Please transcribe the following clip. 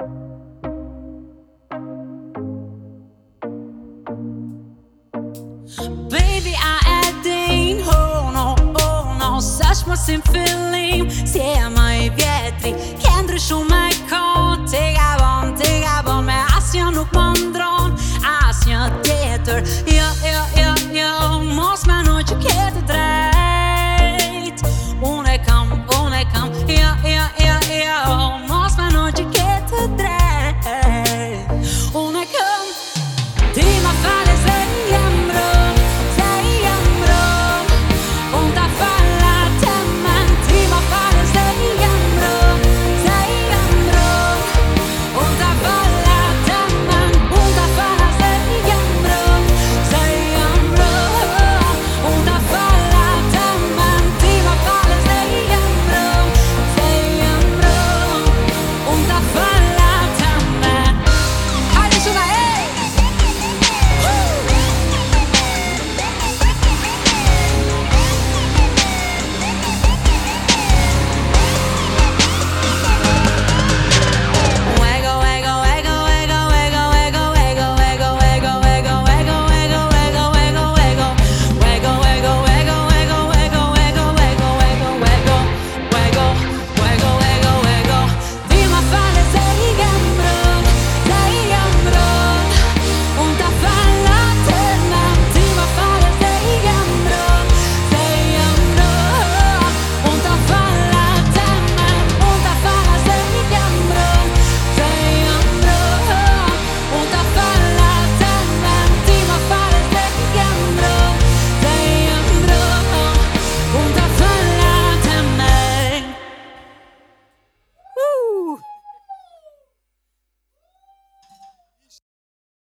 Baby, I er din honor, honor Zaś mocnym feeling. Zjema i show Jędry szumaj